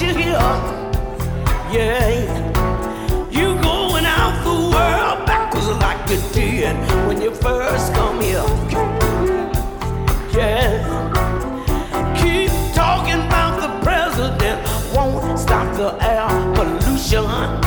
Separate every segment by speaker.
Speaker 1: Yeah.
Speaker 2: Going out the world backwards like you did when you first come here. Yeah. Keep talking about the president. Won't stop the air pollution.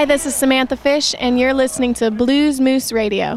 Speaker 3: Hi, this is Samantha Fish, and you're listening to Blues Moose Radio.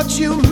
Speaker 4: What you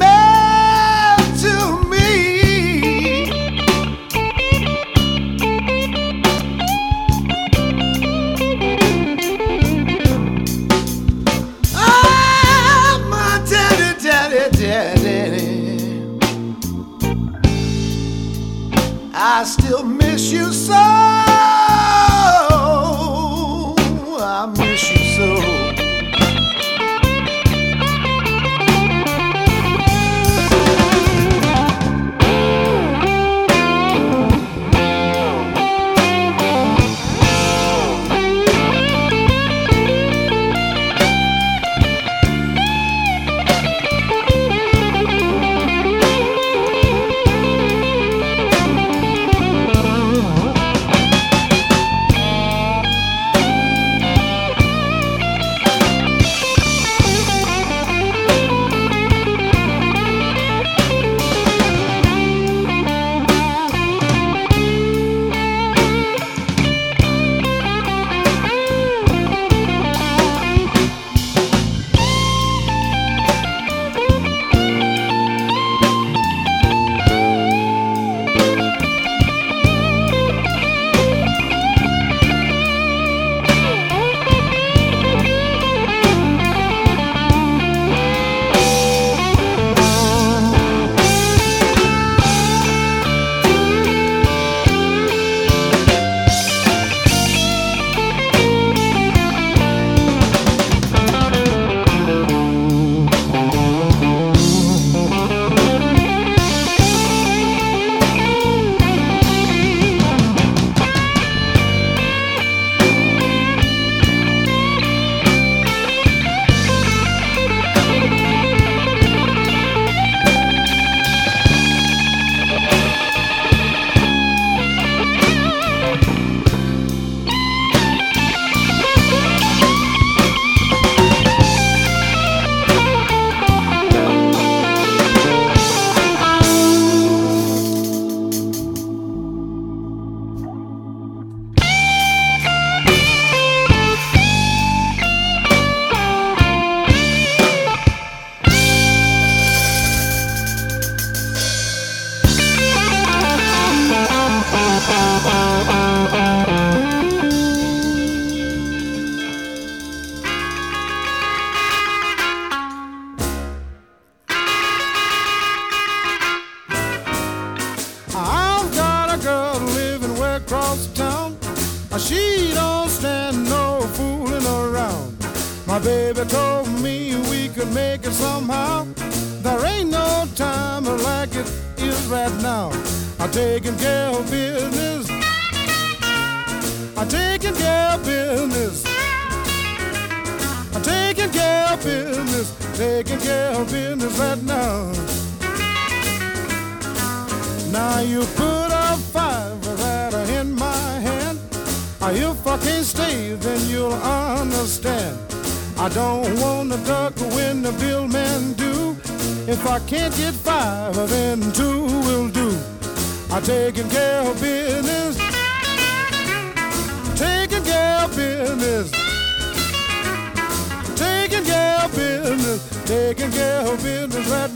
Speaker 5: taking care of business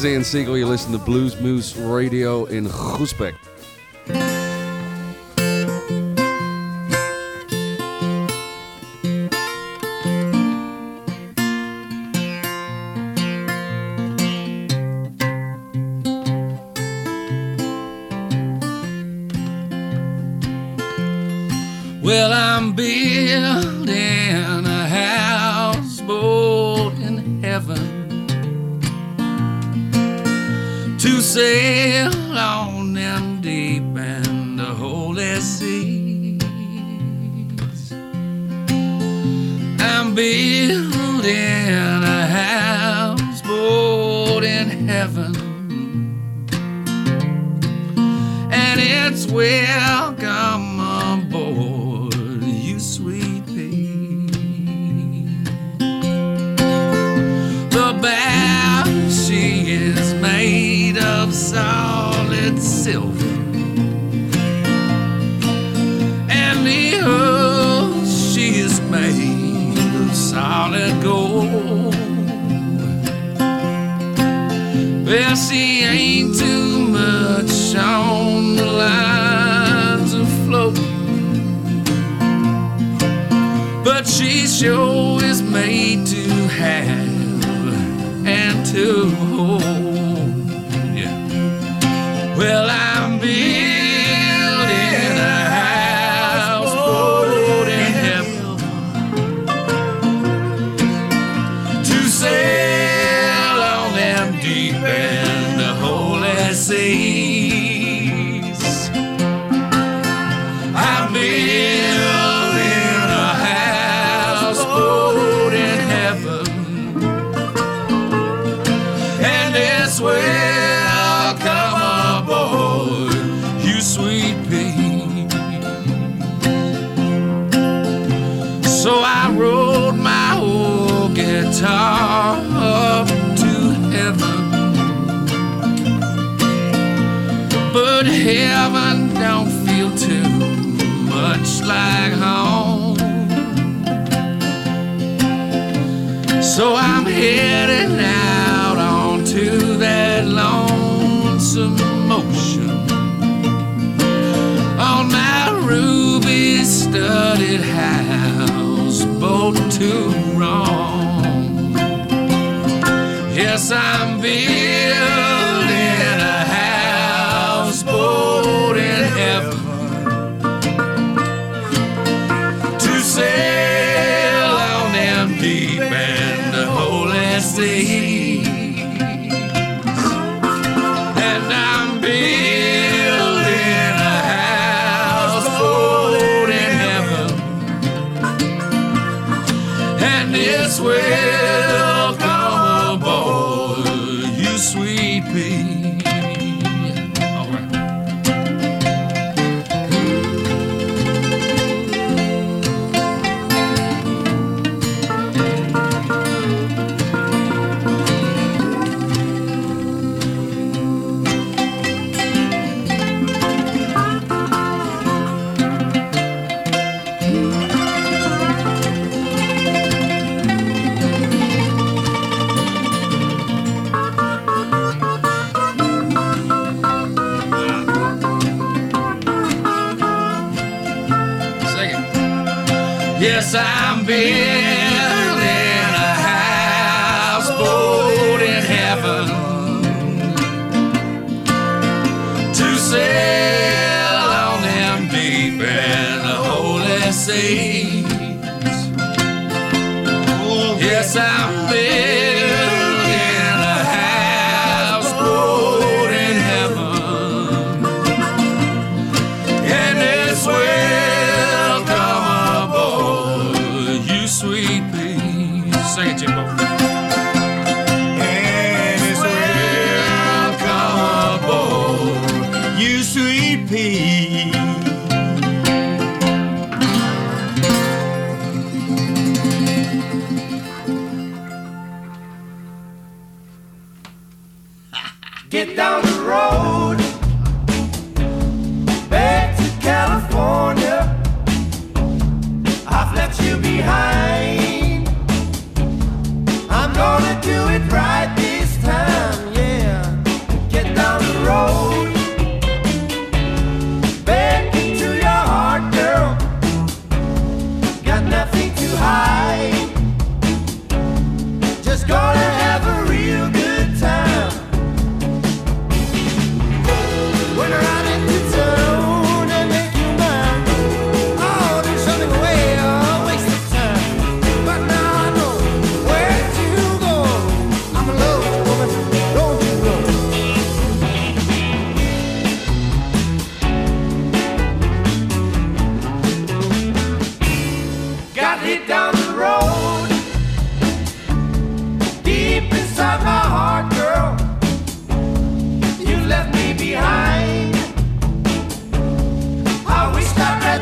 Speaker 6: is Ian Siegel. You listen to Blues Moose Radio in Groesbeek.
Speaker 7: Well, I'm building Say. too wrong. Yes, I'm feeling. I'm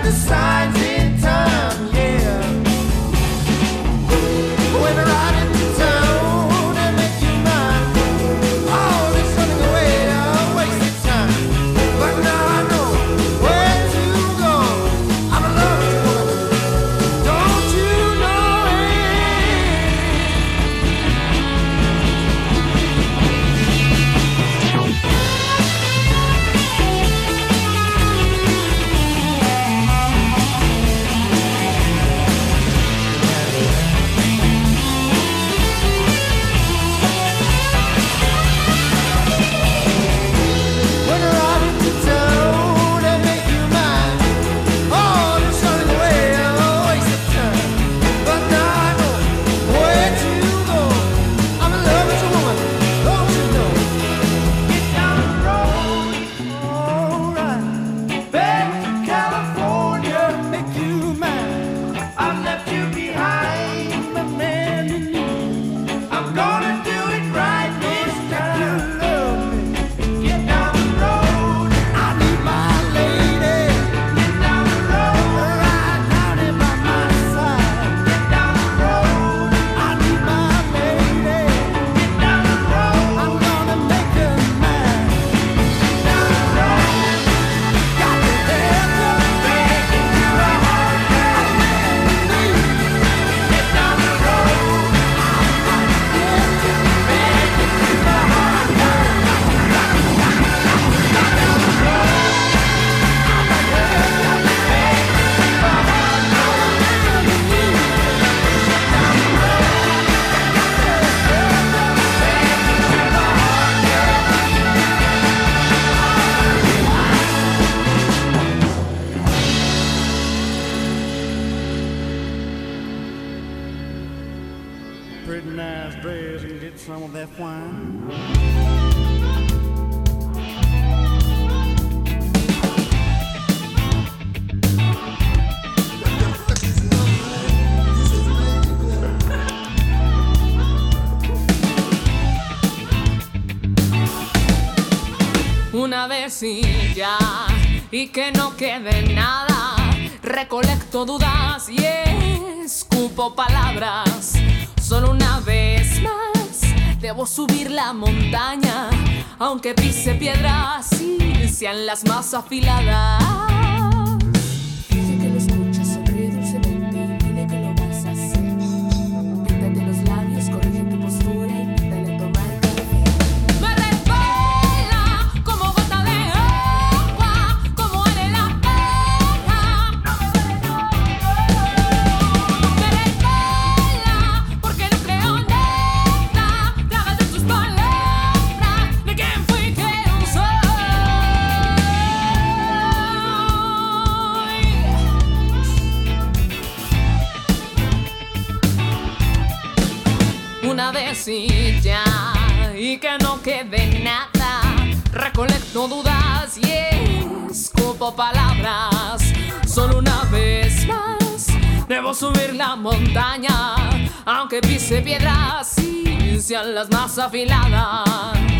Speaker 8: the signs
Speaker 9: y que no quede nada. Recolecto dudas y escupo palabras. Solo una vez más debo subir la montaña, aunque pise piedras y sean las más afiladas. quede nada. Recolecto dudas y escupo palabras. Solo una vez más debo subir la montaña, aunque pise piedras y sean las más afiladas.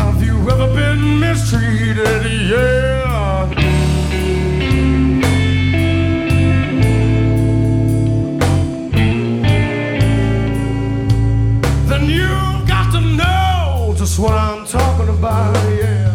Speaker 1: Have you ever been mistreated? Yeah.
Speaker 10: Then you got to know just what I'm talking about. Yeah.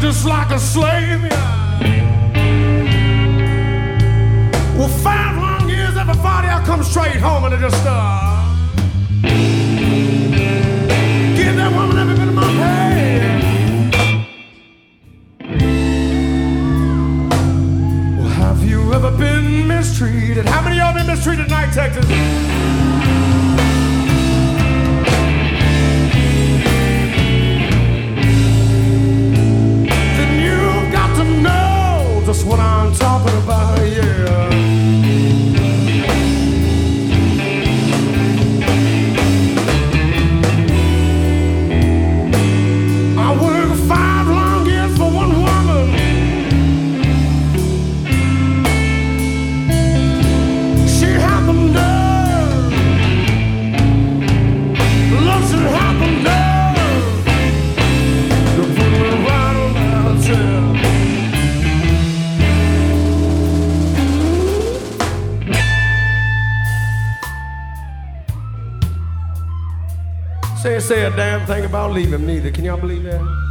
Speaker 10: Just like a slave. yeah. Well, five long years, everybody I come straight home and I just uh, give that woman every bit of my pay. Well, have you ever been mistreated? How many of y'all been mistreated tonight, Texas? What I'm talking about, thing about leaving neither. Can y'all believe that?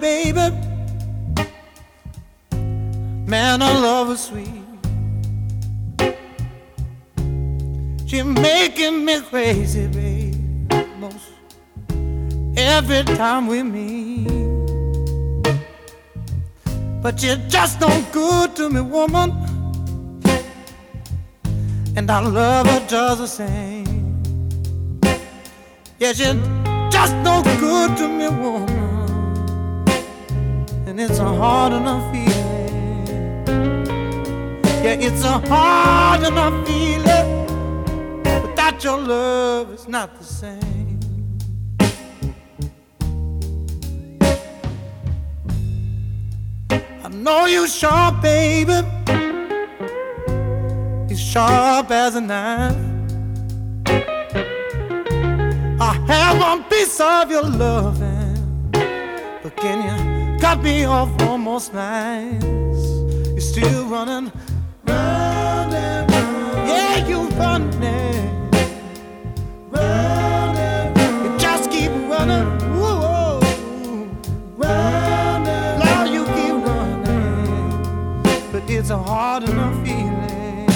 Speaker 11: Baby. Man, I love her sweet. She making me crazy, babe. Most every time we meet. But you're just no good to me, woman. And I love her just the same. Yeah, she's just no good to me, woman. It's a hard enough feeling. Yeah, it's a hard enough feeling. Without your love, it's not the same. I know you sharp, baby. You're sharp as a knife. I have one piece of your loving, but can you cut me off almost nice? You're still running. Yeah, you running. You just keep running, you keep running, but it's a hard enough feeling.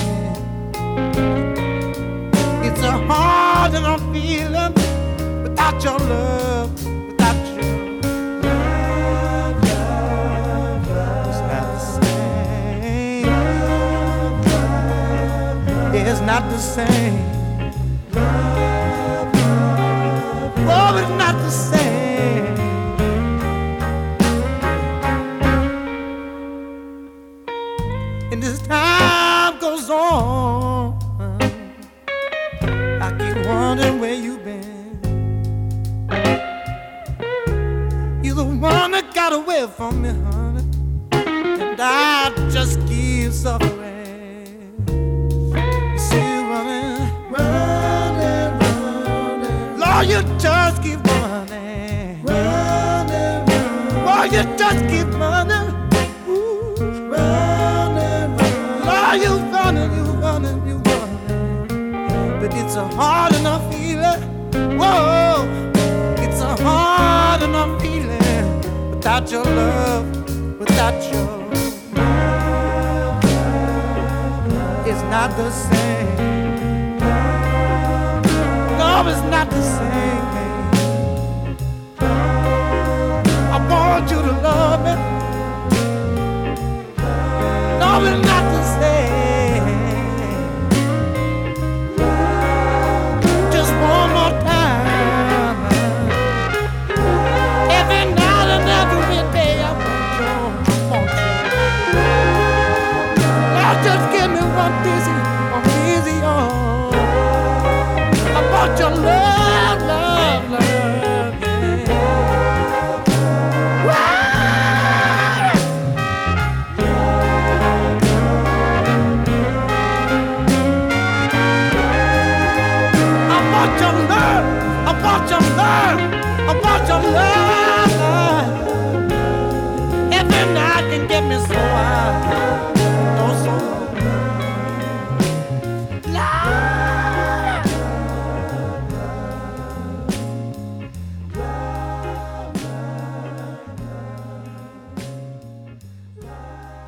Speaker 11: It's a hard enough feeling without your love, not the same. Oh, it's not the same. And as time goes on, I keep wondering where you've been. You're the one that got away from me, honey. And I just you just keep running, running, running. Lord, you just keep running. Ooh, running, running. Lord, you running, you running, you running. But it's a hard enough feeling. Whoa, it's a hard enough feeling without your love, without your love. It's not the same. No, it's not the same. I want you to love me. No, it's not